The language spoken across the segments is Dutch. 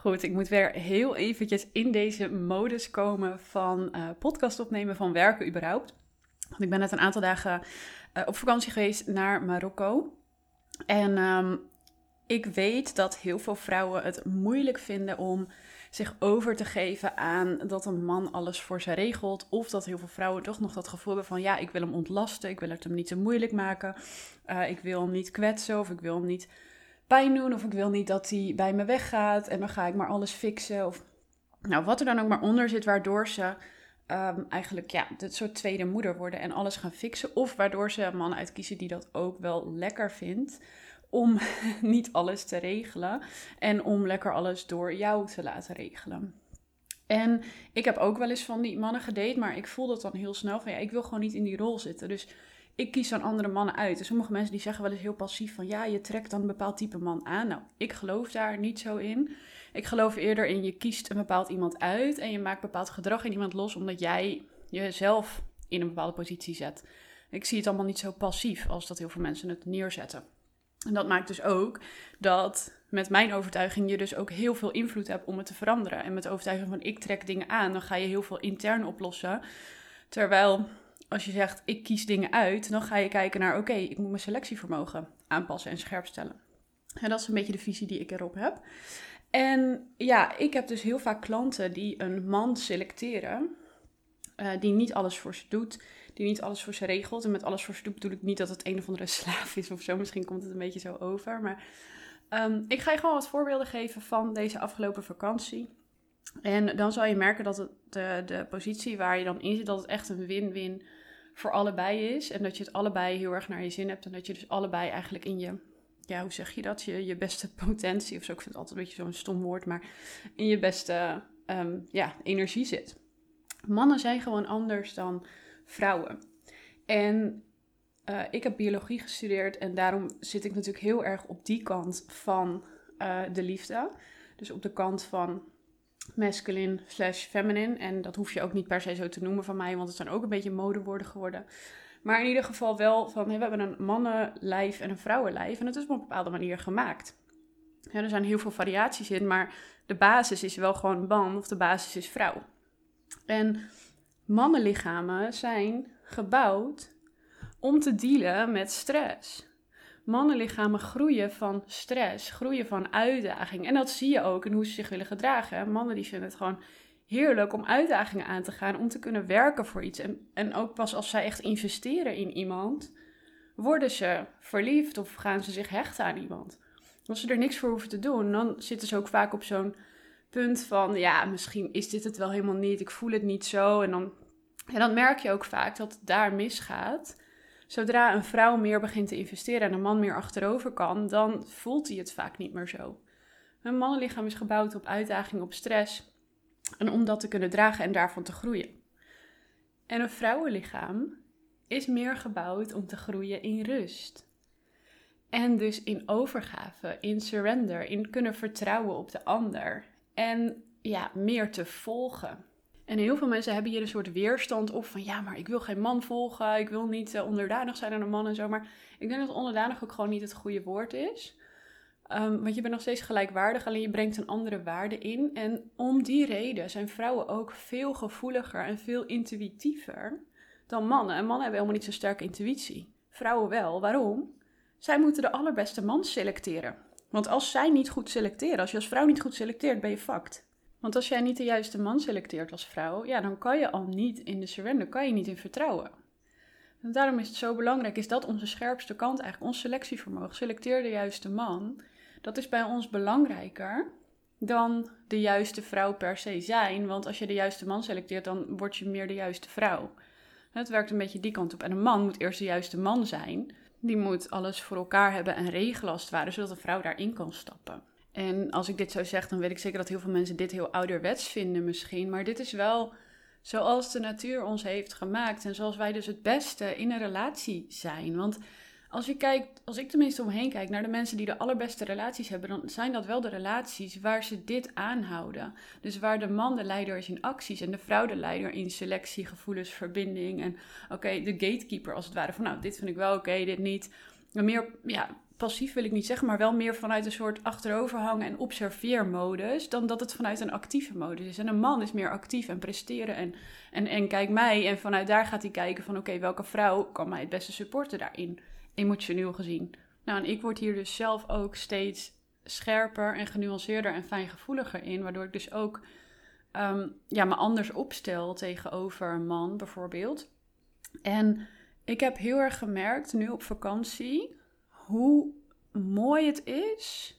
Goed, ik moet weer heel eventjes in deze modus komen van uh, podcast opnemen, van werken überhaupt. Want ik ben net een aantal dagen uh, op vakantie geweest naar Marokko. En um, ik weet dat heel veel vrouwen het moeilijk vinden om zich over te geven aan dat een man alles voor ze regelt. Of dat heel veel vrouwen toch nog dat gevoel hebben van ja, ik wil hem ontlasten, ik wil het hem niet te moeilijk maken. Uh, ik wil hem niet kwetsen of ik wil hem niet pijn doen of ik wil niet dat hij bij me weggaat en dan ga ik maar alles fixen. Of nou, wat er dan ook maar onder zit, waardoor ze um, eigenlijk ja, dit soort tweede moeder worden en alles gaan fixen. Of waardoor ze een man uitkiezen die dat ook wel lekker vindt om niet alles te regelen en om lekker alles door jou te laten regelen. En ik heb ook wel eens van die mannen gedate, maar ik voel dat dan heel snel van ja, ik wil gewoon niet in die rol zitten. Dus ik kies dan andere mannen uit. En sommige mensen die zeggen wel eens heel passief van ja, je trekt dan een bepaald type man aan. Nou, ik geloof daar niet zo in. Ik geloof eerder in je kiest een bepaald iemand uit en je maakt bepaald gedrag in iemand los omdat jij jezelf in een bepaalde positie zet. Ik zie het allemaal niet zo passief als dat heel veel mensen het neerzetten. En dat maakt dus ook dat met mijn overtuiging je dus ook heel veel invloed hebt om het te veranderen. En met de overtuiging van ik trek dingen aan, dan ga je heel veel intern oplossen. Terwijl als je zegt ik kies dingen uit, dan ga je kijken naar oké, ik moet mijn selectievermogen aanpassen en scherp stellen. En dat is een beetje de visie die ik erop heb. En ja, ik heb dus heel vaak klanten die een man selecteren, uh, die niet alles voor ze doet, die niet alles voor ze regelt. En met alles voor ze doet bedoel ik niet dat het een of andere slaaf is of zo. Misschien komt het een beetje zo over. Maar um, ik ga je gewoon wat voorbeelden geven van deze afgelopen vakantie. En dan zal je merken dat het de, de positie waar je dan in zit, dat het echt een win-win voor allebei is. En dat je het allebei heel erg naar je zin hebt. En dat je dus allebei eigenlijk in je, ja, hoe zeg je dat? Je, je beste potentie of zo. Ik vind het altijd een beetje zo'n stom woord, maar in je beste um, ja, energie zit. Mannen zijn gewoon anders dan vrouwen. En uh, ik heb biologie gestudeerd en daarom zit ik natuurlijk heel erg op die kant van uh, de liefde. Dus op de kant van masculine slash feminine. En dat hoef je ook niet per se zo te noemen van mij, want het zijn ook een beetje modewoorden geworden. Maar in ieder geval wel van, we hebben een mannenlijf en een vrouwenlijf en het is op een bepaalde manier gemaakt. Er zijn heel veel variaties in, maar de basis is wel gewoon man of de basis is vrouw. En mannenlichamen zijn gebouwd om te dealen met stress. Mannenlichamen groeien van stress, groeien van uitdaging. En dat zie je ook in hoe ze zich willen gedragen. Mannen die vinden het gewoon heerlijk om uitdagingen aan te gaan, om te kunnen werken voor iets. En, en ook pas als zij echt investeren in iemand, worden ze verliefd of gaan ze zich hechten aan iemand. Als ze er niks voor hoeven te doen, dan zitten ze ook vaak op zo'n punt van, ja, misschien is dit het wel helemaal niet, ik voel het niet zo. En dan, en dan merk je ook vaak dat het daar misgaat. Zodra een vrouw meer begint te investeren en een man meer achterover kan, dan voelt hij het vaak niet meer zo. Een mannenlichaam is gebouwd op uitdaging, op stress. En om dat te kunnen dragen en daarvan te groeien. En een vrouwenlichaam is meer gebouwd om te groeien in rust. En dus in overgave, in surrender, in kunnen vertrouwen op de ander. En ja, meer te volgen. En heel veel mensen hebben hier een soort weerstand op van ja, maar ik wil geen man volgen, ik wil niet uh, onderdanig zijn aan een man en zo. Maar ik denk dat onderdanig ook gewoon niet het goede woord is. Um, want je bent nog steeds gelijkwaardig, alleen je brengt een andere waarde in. En om die reden zijn vrouwen ook veel gevoeliger en veel intuïtiever dan mannen. En mannen hebben helemaal niet zo'n sterke intuïtie. Vrouwen wel. Waarom? Zij moeten de allerbeste man selecteren. Want als zij niet goed selecteren, als je als vrouw niet goed selecteert, ben je fucked. Want als jij niet de juiste man selecteert als vrouw, ja, dan kan je al niet in de surrender, kan je niet in vertrouwen. En daarom is het zo belangrijk, is dat onze scherpste kant eigenlijk, ons selectievermogen. Selecteer de juiste man. Dat is bij ons belangrijker dan de juiste vrouw per se zijn. Want als je de juiste man selecteert, dan word je meer de juiste vrouw. Het werkt een beetje die kant op. En een man moet eerst de juiste man zijn. Die moet alles voor elkaar hebben en regelen als het ware, zodat een vrouw daarin kan stappen. En als ik dit zo zeg, dan weet ik zeker dat heel veel mensen dit heel ouderwets vinden misschien. Maar dit is wel zoals de natuur ons heeft gemaakt. En zoals wij dus het beste in een relatie zijn. Want als je kijkt, als ik tenminste omheen kijk naar de mensen die de allerbeste relaties hebben, dan zijn dat wel de relaties waar ze dit aanhouden. Dus waar de man de leider is in acties en de vrouw de leider in selectie, gevoelens, verbinding. En oké, de gatekeeper als het ware van nou, dit vind ik wel oké, dit niet. Maar meer ja, passief wil ik niet zeggen, maar wel meer vanuit een soort achteroverhang en observeermodus, dan dat het vanuit een actieve modus is. En een man is meer actief en presteren en, en, en kijk mij. En vanuit daar gaat hij kijken van oké, welke vrouw kan mij het beste supporten daarin, emotioneel gezien. Nou, en ik word hier dus zelf ook steeds scherper en genuanceerder en fijngevoeliger in, waardoor ik dus ook um, ja, me anders opstel tegenover een man bijvoorbeeld. En ik heb heel erg gemerkt nu op vakantie hoe mooi het is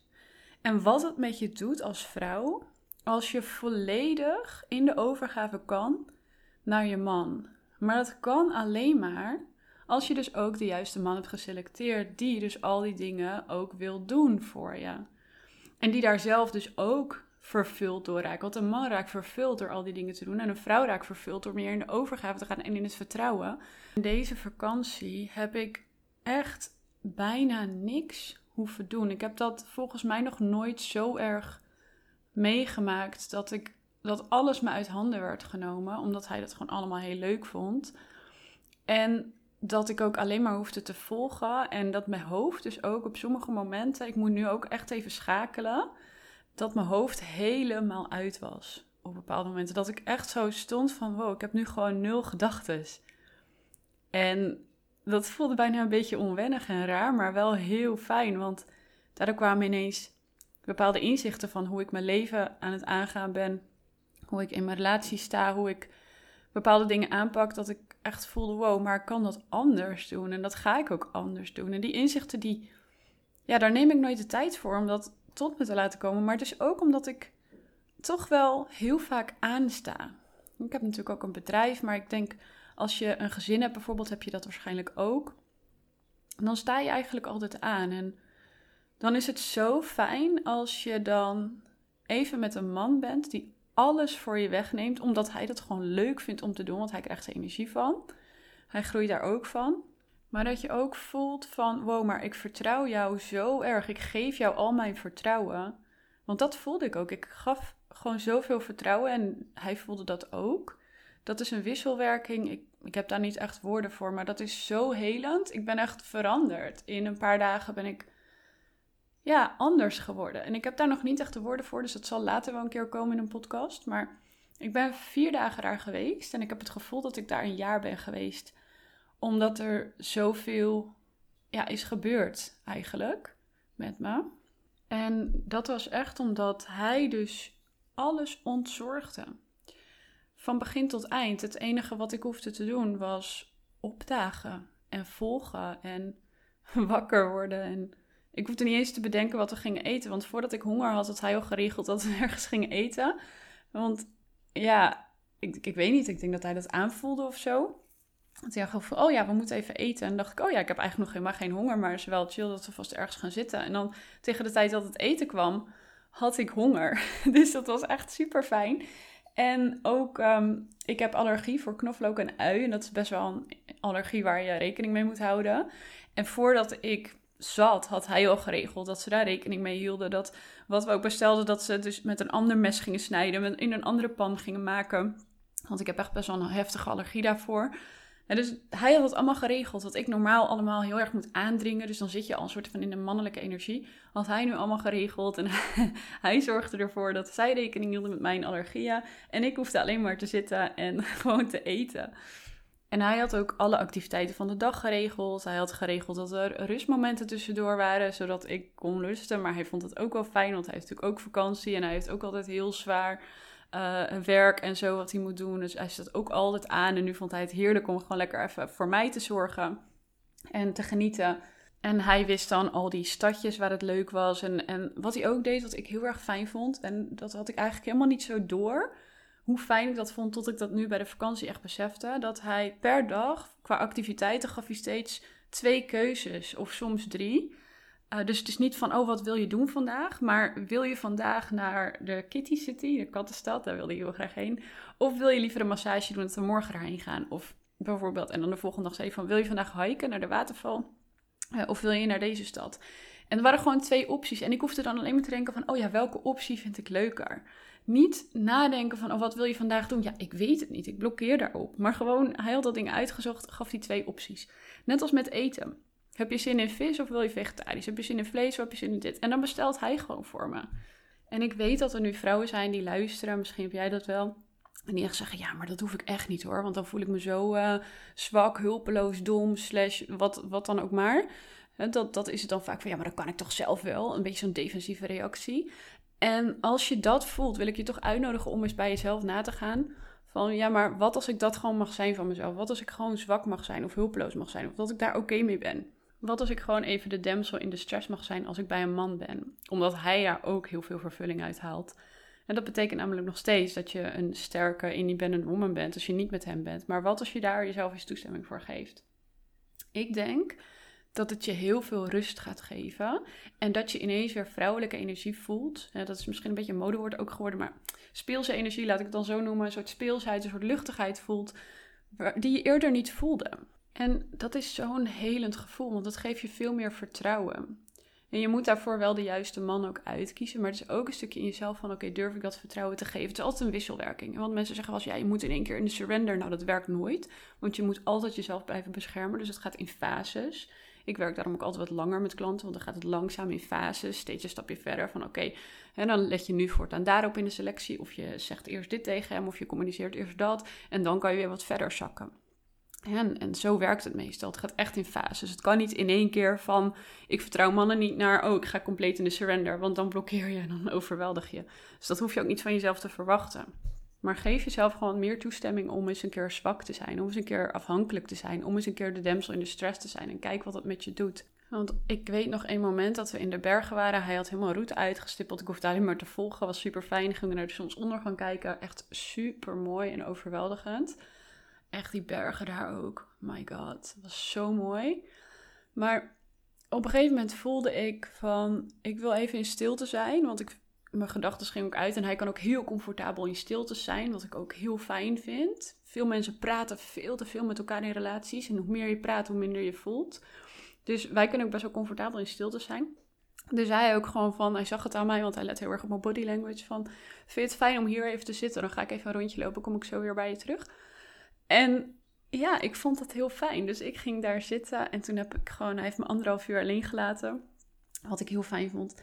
en wat het met je doet als vrouw als je volledig in de overgave kan naar je man. Maar dat kan alleen maar als je dus ook de juiste man hebt geselecteerd, die dus al die dingen ook wil doen voor je. En die daar zelf dus ook vervuld door raakt. Want een man raakt vervuld door al die dingen te doen. En een vrouw raakt vervuld door meer in de overgave te gaan en in het vertrouwen. In deze vakantie heb ik echt bijna niks hoeven doen. Ik heb dat volgens mij nog nooit zo erg meegemaakt dat ik dat alles me uit handen werd genomen, omdat hij dat gewoon allemaal heel leuk vond. En dat ik ook alleen maar hoefde te volgen en dat mijn hoofd dus ook op sommige momenten, ik moet nu ook echt even schakelen, dat mijn hoofd helemaal uit was op bepaalde momenten. Dat ik echt zo stond van, wow, ik heb nu gewoon nul gedachten. En dat voelde bijna een beetje onwennig en raar, maar wel heel fijn. Want daardoor kwamen ineens bepaalde inzichten van hoe ik mijn leven aan het aangaan ben. Hoe ik in mijn relatie sta, hoe ik bepaalde dingen aanpak. Dat ik echt voelde, wow, maar ik kan dat anders doen. En dat ga ik ook anders doen. En die inzichten, die, ja, daar neem ik nooit de tijd voor om dat tot me te laten komen. Maar dus ook omdat ik toch wel heel vaak aansta. Ik heb natuurlijk ook een bedrijf, maar ik denk als je een gezin hebt bijvoorbeeld, heb je dat waarschijnlijk ook. Dan sta je eigenlijk altijd aan. En dan is het zo fijn als je dan even met een man bent die alles voor je wegneemt, omdat hij dat gewoon leuk vindt om te doen, want hij krijgt er energie van. Hij groeit daar ook van. Maar dat je ook voelt van, wow, maar ik vertrouw jou zo erg. Ik geef jou al mijn vertrouwen. Want dat voelde ik ook. Ik gaf gewoon zoveel vertrouwen en hij voelde dat ook. Dat is een wisselwerking. Ik, ik heb daar niet echt woorden voor, maar dat is zo helend. Ik ben echt veranderd. In een paar dagen ben ik ja, anders geworden. En ik heb daar nog niet echt de woorden voor, dus dat zal later wel een keer komen in een podcast. Maar ik ben vier dagen daar geweest en ik heb het gevoel dat ik daar een jaar ben geweest. Omdat er zoveel ja, is gebeurd eigenlijk met me. En dat was echt omdat hij dus alles ontzorgde van begin tot eind. Het enige wat ik hoefde te doen was opdagen en volgen en wakker worden. En ik hoefde niet eens te bedenken wat we gingen eten. Want voordat ik honger had, had hij al geregeld dat we ergens gingen eten. Want ja, ik, ik weet niet. Ik denk dat hij dat aanvoelde of zo. Dat hij van, oh ja, we moeten even eten. En dacht ik, oh ja, ik heb eigenlijk nog helemaal geen honger. Maar het is wel chill dat we vast ergens gaan zitten. En dan tegen de tijd dat het eten kwam, had ik honger. Dus dat was echt super fijn. En ook, um, ik heb allergie voor knoflook en ui. En dat is best wel een allergie waar je rekening mee moet houden. En voordat ik zat, had hij al geregeld dat ze daar rekening mee hielden. Dat wat we ook bestelden, dat ze dus met een ander mes gingen snijden, in een andere pan gingen maken. Want ik heb echt best wel een heftige allergie daarvoor. Dus hij had het allemaal geregeld, wat ik normaal allemaal heel erg moet aandringen. Dus dan zit je al een soort van in de mannelijke energie. Had hij nu allemaal geregeld en hij zorgde ervoor dat zij rekening hielden met mijn allergieën. En ik hoefde alleen maar te zitten en gewoon te eten. En hij had ook alle activiteiten van de dag geregeld. Hij had geregeld dat er rustmomenten tussendoor waren, zodat ik kon rusten. Maar hij vond het ook wel fijn, want hij heeft natuurlijk ook vakantie en hij heeft ook altijd heel zwaar uh, werk en zo wat hij moet doen. Dus hij zat ook altijd aan. En nu vond hij het heerlijk om gewoon lekker even voor mij te zorgen en te genieten. En hij wist dan al die stadjes waar het leuk was. En, en wat hij ook deed, wat ik heel erg fijn vond. En dat had ik eigenlijk helemaal niet zo door. Hoe fijn ik dat vond, tot ik dat nu bij de vakantie echt besefte. Dat hij per dag, qua activiteiten, gaf hij steeds twee keuzes. Of soms drie. Uh, dus het is niet van, oh, wat wil je doen vandaag? Maar wil je vandaag naar de Kitty City, de kattenstad, daar wilde je heel graag heen. Of wil je liever een massage doen dat we morgen daarheen gaan? Of bijvoorbeeld, en dan de volgende dag zei van, wil je vandaag hiken naar de waterval? Uh, of wil je naar deze stad? En er waren gewoon twee opties. En ik hoefde dan alleen maar te denken van, oh ja, welke optie vind ik leuker? Niet nadenken van, oh, wat wil je vandaag doen? Ja, ik weet het niet. Ik blokkeer daarop. Maar gewoon, hij had dat ding uitgezocht, gaf die twee opties. Net als met eten. Heb je zin in vis of wil je vegetarisch? Heb je zin in vlees of heb je zin in dit? En dan bestelt hij gewoon voor me. En ik weet dat er nu vrouwen zijn die luisteren, misschien heb jij dat wel. En die echt zeggen, ja, maar dat hoef ik echt niet hoor. Want dan voel ik me zo uh, zwak, hulpeloos, dom, slash wat, wat dan ook maar. Dat, dat is het dan vaak van, ja, maar dat kan ik toch zelf wel. Een beetje zo'n defensieve reactie. En als je dat voelt, wil ik je toch uitnodigen om eens bij jezelf na te gaan. Van ja, maar wat als ik dat gewoon mag zijn van mezelf? Wat als ik gewoon zwak mag zijn of hulpeloos mag zijn? Of dat ik daar oké mee ben? Wat als ik gewoon even de damsel in de stress mag zijn als ik bij een man ben? Omdat hij daar ook heel veel vervulling uit haalt. En dat betekent namelijk nog steeds dat je een sterke independent woman bent als je niet met hem bent. Maar wat als je daar jezelf eens toestemming voor geeft? Ik denk dat het je heel veel rust gaat geven. En dat je ineens weer vrouwelijke energie voelt. Dat is misschien een beetje een modewoord ook geworden. Maar speelse energie, laat ik het dan zo noemen. Een soort speelsheid, een soort luchtigheid voelt. Die je eerder niet voelde. En dat is zo'n helend gevoel, want dat geeft je veel meer vertrouwen. En je moet daarvoor wel de juiste man ook uitkiezen. Maar het is ook een stukje in jezelf van: oké, durf ik dat vertrouwen te geven? Het is altijd een wisselwerking. Want mensen zeggen als ja, je moet in één keer in de surrender. Nou, dat werkt nooit. Want je moet altijd jezelf blijven beschermen. Dus het gaat in fases. Ik werk daarom ook altijd wat langer met klanten, want dan gaat het langzaam in fases, steeds een stapje verder. Van oké, en dan let je nu voortaan daarop in de selectie. Of je zegt eerst dit tegen hem, of je communiceert eerst dat. En dan kan je weer wat verder zakken. En, en zo werkt het meestal. Het gaat echt in fases. Het kan niet in één keer van ik vertrouw mannen niet naar oh, ik ga compleet in de surrender. Want dan blokkeer je en dan overweldig je. Dus dat hoef je ook niet van jezelf te verwachten. Maar geef jezelf gewoon meer toestemming om eens een keer zwak te zijn. Om eens een keer afhankelijk te zijn. Om eens een keer de damsel in de stress te zijn. En kijk wat dat met je doet. Want ik weet nog een moment dat we in de bergen waren. Hij had helemaal route uitgestippeld. Ik hoefde alleen maar te volgen. Was super fijn. Gingen naar de zonsondergang kijken. Echt super mooi en overweldigend. Echt die bergen daar ook. My god. Het was zo mooi. Maar op een gegeven moment voelde ik van... Ik wil even in stilte zijn. Want ik mijn gedachten gingen ook uit. En hij kan ook heel comfortabel in stilte zijn, wat ik ook heel fijn vind. Veel mensen praten veel te veel met elkaar in relaties. En hoe meer je praat, hoe minder je voelt. Dus wij kunnen ook best wel comfortabel in stilte zijn. Dus hij ook gewoon van, hij zag het aan mij, want hij let heel erg op mijn body language. Van, vind je het fijn om hier even te zitten? Dan ga ik even een rondje lopen, kom ik zo weer bij je terug. En ja, ik vond dat heel fijn. Dus ik ging daar zitten en toen heb ik gewoon, hij heeft me anderhalf uur alleen gelaten. Wat ik heel fijn vond.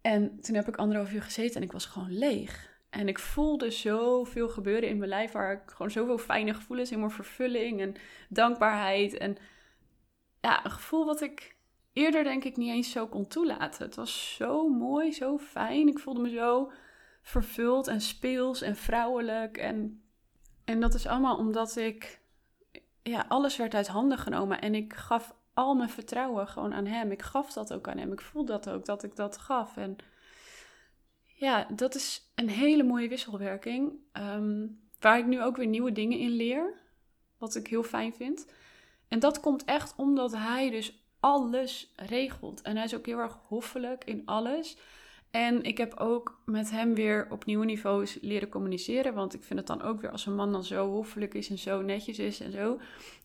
En toen heb ik anderhalf uur gezeten en ik was gewoon leeg. En ik voelde zoveel gebeuren in mijn lijf waar ik gewoon zoveel fijne gevoelens, helemaal vervulling en dankbaarheid. En ja, een gevoel wat ik eerder denk ik niet eens zo kon toelaten. Het was zo mooi, zo fijn. Ik voelde me zo vervuld en speels en vrouwelijk. En, en dat is allemaal omdat ik, ja, alles werd uit handen genomen en ik gaf al mijn vertrouwen gewoon aan hem. Ik gaf dat ook aan hem. Ik voel dat ook, dat ik dat gaf. En ja, dat is een hele mooie wisselwerking. Ehm, waar ik nu ook weer nieuwe dingen in leer. Wat ik heel fijn vind. En dat komt echt omdat hij dus alles regelt. En hij is ook heel erg hoffelijk in alles. En ik heb ook met hem weer op nieuwe niveaus leren communiceren. Want ik vind het dan ook weer als een man dan zo hoffelijk is en zo netjes is en zo.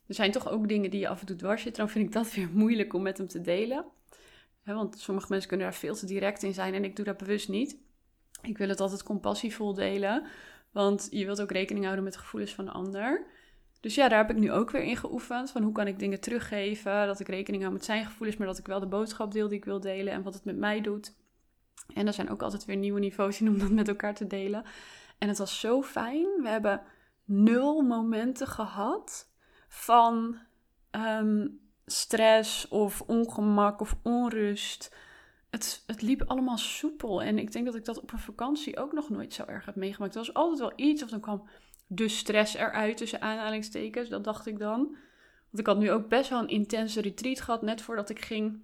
Er zijn toch ook dingen die je af en toe dwars zit. Dan vind ik dat weer moeilijk om met hem te delen. want sommige mensen kunnen daar veel te direct in zijn en ik doe dat bewust niet. Ik wil het altijd compassievol delen. Want je wilt ook rekening houden met de gevoelens van de ander. Dus ja, daar heb ik nu ook weer in geoefend. Van hoe kan ik dingen teruggeven. Dat ik rekening hou met zijn gevoelens. Maar dat ik wel de boodschap deel die ik wil delen. En wat het met mij doet. En er zijn ook altijd weer nieuwe niveaus in om dat met elkaar te delen. En het was zo fijn. We hebben nul momenten gehad van ehm, stress of ongemak of onrust. Het, het liep allemaal soepel. En ik denk dat ik dat op een vakantie ook nog nooit zo erg heb meegemaakt. Er was altijd wel iets, of dan kwam de stress eruit tussen aanhalingstekens. Dat dacht ik dan. Want ik had nu ook best wel een intense retreat gehad net voordat ik ging.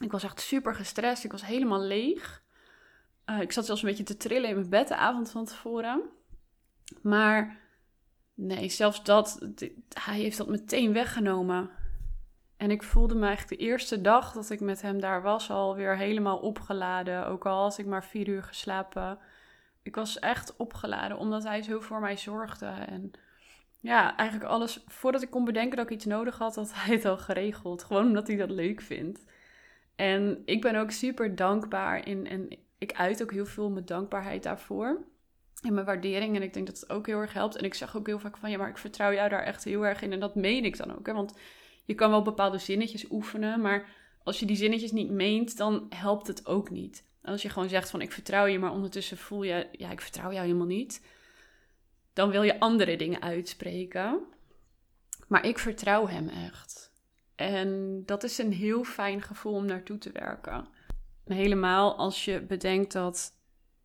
Ik was echt super gestrest. Ik was helemaal leeg. Uh, ik zat zelfs een beetje te trillen in mijn bed de avond van tevoren. Maar nee, zelfs dat, hij heeft dat meteen weggenomen. En ik voelde me eigenlijk de eerste dag dat ik met hem daar was alweer helemaal opgeladen. Ook al had ik maar vier uur geslapen. Ik was echt opgeladen omdat hij zo voor mij zorgde. En ja, eigenlijk alles, voordat ik kon bedenken dat ik iets nodig had, had hij het al geregeld. Gewoon omdat hij dat leuk vindt. En ik ben ook super dankbaar in, en ik uit ook heel veel mijn dankbaarheid daarvoor. En mijn waardering. En ik denk dat het ook heel erg helpt. En ik zeg ook heel vaak van ja, maar ik vertrouw jou daar echt heel erg in. En dat meen ik dan ook. Hè? Want je kan wel bepaalde zinnetjes oefenen, maar als je die zinnetjes niet meent, dan helpt het ook niet. Als je gewoon zegt van ik vertrouw je, maar ondertussen voel je, ja, ik vertrouw jou helemaal niet. Dan wil je andere dingen uitspreken. Maar ik vertrouw hem echt. En dat is een heel fijn gevoel om naartoe te werken. Helemaal als je bedenkt dat,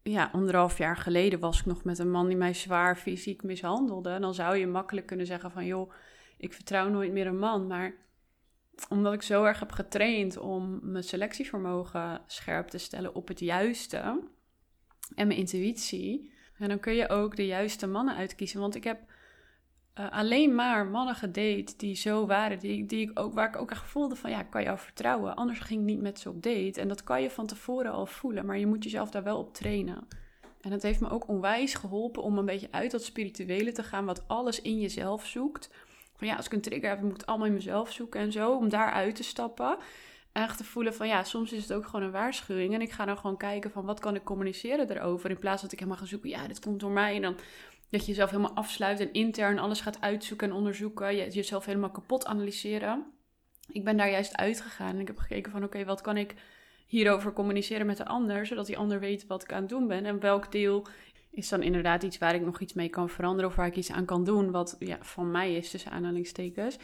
ja, anderhalf jaar geleden was ik nog met een man die mij zwaar fysiek mishandelde. Dan zou je makkelijk kunnen zeggen van, joh, ik vertrouw nooit meer een man. Maar omdat ik zo erg heb getraind om mijn selectievermogen scherp te stellen op het juiste en mijn intuïtie, en dan kun je ook de juiste mannen uitkiezen. Want ik heb uh, alleen maar mannen gedate die zo waren, die, die ik ook, waar ik ook echt voelde van ja, ik kan jou vertrouwen. Anders ging ik niet met ze op date. En dat kan je van tevoren al voelen, maar je moet jezelf daar wel op trainen. En dat heeft me ook onwijs geholpen om een beetje uit dat spirituele te gaan, wat alles in jezelf zoekt. Van ja, als ik een trigger heb, moet ik het allemaal in mezelf zoeken en zo, om daar uit te stappen. En echt te voelen van ja, soms is het ook gewoon een waarschuwing. En ik ga dan gewoon kijken van wat kan ik communiceren erover. In plaats dat ik helemaal ga zoeken, ja, dit komt door mij. En dan dat je jezelf helemaal afsluit en intern alles gaat uitzoeken en onderzoeken. Je, jezelf helemaal kapot analyseren. Ik ben daar juist uitgegaan en ik heb gekeken van oké, wat kan ik hierover communiceren met de ander. Zodat die ander weet wat ik aan het doen ben. En welk deel is dan inderdaad iets waar ik nog iets mee kan veranderen. Of waar ik iets aan kan doen wat ja, van mij is, tussen aanhalingstekens.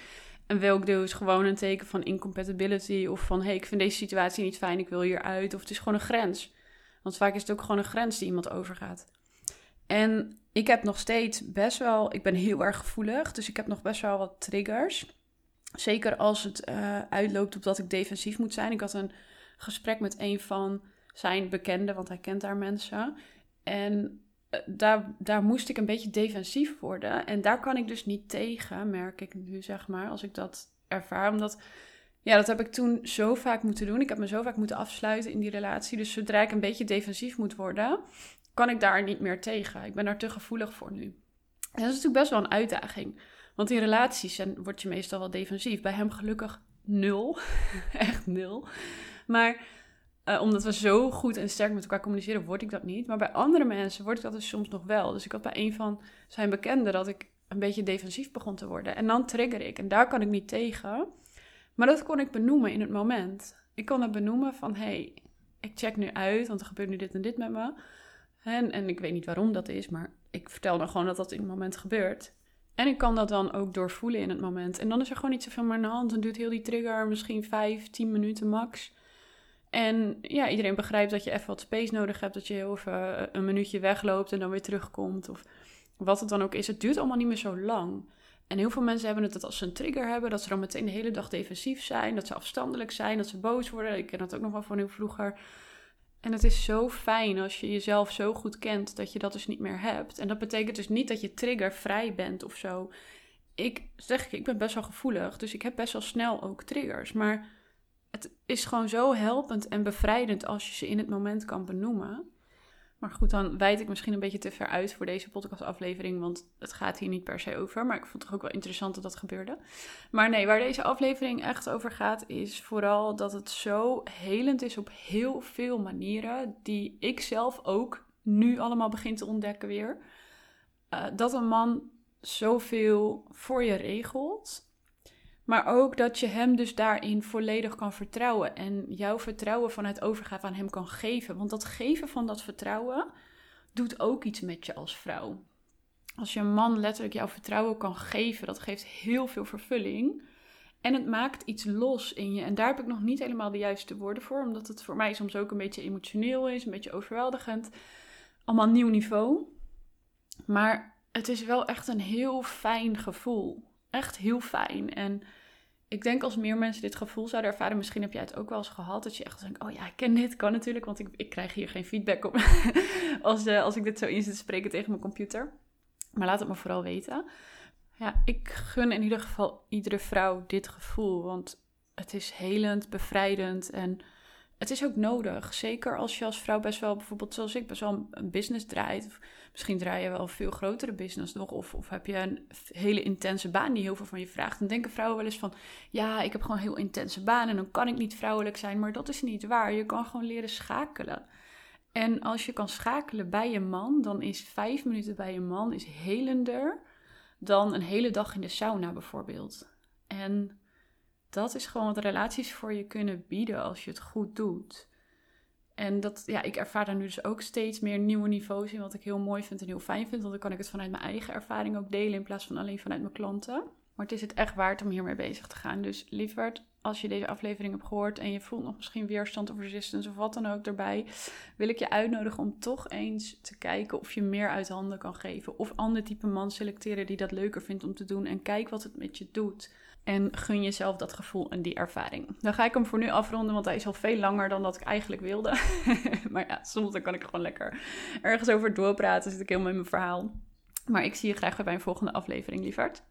En welk deel is gewoon een teken van incompatibility. Of van, hé, hey, ik vind deze situatie niet fijn, ik wil hieruit. Of het is gewoon een grens. Want vaak is het ook gewoon een grens die iemand overgaat. En ik heb nog steeds best wel, ik ben heel erg gevoelig. Dus ik heb nog best wel wat triggers. Zeker als het uh, uitloopt op dat ik defensief moet zijn. Ik had een gesprek met een van zijn bekenden, want hij kent daar mensen. En eh, daar, daar moest ik een beetje defensief worden. En daar kan ik dus niet tegen, merk ik nu, zeg maar, als ik dat ervaar. Omdat, ja, dat heb ik toen zo vaak moeten doen. Ik heb me zo vaak moeten afsluiten in die relatie. Dus zodra ik een beetje defensief moet worden, kan ik daar niet meer tegen. Ik ben daar te gevoelig voor nu. En dat is natuurlijk best wel een uitdaging. Want in relaties zijn, word je meestal wel defensief. Bij hem gelukkig nul. Echt nul. Maar uh, omdat we zo goed en sterk met elkaar communiceren, word ik dat niet. Maar bij andere mensen word ik dat dus soms nog wel. Dus ik had bij een van zijn bekenden dat ik een beetje defensief begon te worden. En dan trigger ik. En daar kan ik niet tegen. Maar dat kon ik benoemen in het moment. Ik kon het benoemen van, hé, hey, ik check nu uit, want er gebeurt nu dit en dit met me. En, en ik weet niet waarom dat is, maar ik vertel dan gewoon dat dat in het moment gebeurt. En ik kan dat dan ook doorvoelen in het moment. En dan is er gewoon niet zoveel meer aan de hand. Dan duurt heel die trigger misschien 5, 10 minuten max. En ja, iedereen begrijpt dat je even wat space nodig hebt. Dat je heel even eh, een minuutje wegloopt en dan weer terugkomt. Of wat het dan ook is. Het duurt allemaal niet meer zo lang. En heel veel mensen hebben het dat als ze een trigger hebben, dat ze dan meteen de hele dag defensief zijn. Dat ze afstandelijk zijn, dat ze boos worden. Ik ken dat ook nog wel van heel vroeger. En het is zo fijn als je jezelf zo goed kent dat je dat dus niet meer hebt. En dat betekent dus niet dat je triggervrij bent of zo. Ik zeg, ik ben best wel gevoelig, dus ik heb best wel snel ook triggers. Maar het is gewoon zo helpend en bevrijdend als je ze in het moment kan benoemen. Maar goed, dan wijd ik misschien een beetje te ver uit voor deze podcastaflevering, want het gaat hier niet per se over. Maar ik vond het toch ook wel interessant dat dat gebeurde. Maar nee, waar deze aflevering echt over gaat, is vooral dat het zo helend is op heel veel manieren, die ik zelf ook nu allemaal begin te ontdekken weer. Uh, dat een man zoveel voor je regelt maar ook dat je hem dus daarin volledig kan vertrouwen. En jouw vertrouwen vanuit overgave aan hem kan geven. Want dat geven van dat vertrouwen doet ook iets met je als vrouw. Als je een man letterlijk jouw vertrouwen kan geven, dat geeft heel veel vervulling. En het maakt iets los in je. En daar heb ik nog niet helemaal de juiste woorden voor. Omdat het voor mij soms ook een beetje emotioneel is, een beetje overweldigend. Allemaal nieuw niveau. Maar het is wel echt een heel fijn gevoel. Echt heel fijn. En ik denk als meer mensen dit gevoel zouden ervaren, misschien heb jij het ook wel eens gehad, dat je echt denkt, oh ja, ik ken dit, kan natuurlijk, want ik, ik krijg hier geen feedback op als, uh, als ik dit zo in zit te spreken tegen mijn computer. Maar laat het me vooral weten. Ja, ik gun in ieder geval iedere vrouw dit gevoel, want het is helend, bevrijdend en het is ook nodig. Zeker als je als vrouw best wel, bijvoorbeeld zoals ik, best wel een business draait. Of misschien draai je wel een veel grotere business nog. Of, of heb je een hele intense baan die heel veel van je vraagt. Dan denken vrouwen wel eens van, ja, ik heb gewoon een heel intense baan en dan kan ik niet vrouwelijk zijn. Maar dat is niet waar. Je kan gewoon leren schakelen. En als je kan schakelen bij je man, dan is vijf minuten bij je man is helender dan een hele dag in de sauna bijvoorbeeld. En dat is gewoon wat relaties voor je kunnen bieden als je het goed doet. En dat, ja, ik ervaar daar nu dus ook steeds meer nieuwe niveaus in, wat ik heel mooi vind en heel fijn vind. Want dan kan ik het vanuit mijn eigen ervaring ook delen in plaats van alleen vanuit mijn klanten. Maar het is het echt waard om hiermee bezig te gaan. Dus lieverd, als je deze aflevering hebt gehoord en je voelt nog misschien weerstand of resistance of wat dan ook erbij, wil ik je uitnodigen om toch eens te kijken of je meer uit handen kan geven. Of ander type man selecteren die dat leuker vindt om te doen. En kijk wat het met je doet. En gun jezelf dat gevoel en die ervaring. Dan ga ik hem voor nu afronden, want hij is al veel langer dan dat ik eigenlijk wilde. maar ja, soms dan kan ik gewoon lekker ergens over doorpraten. Zit ik helemaal in mijn verhaal. Maar ik zie je graag weer bij een volgende aflevering, lieverd.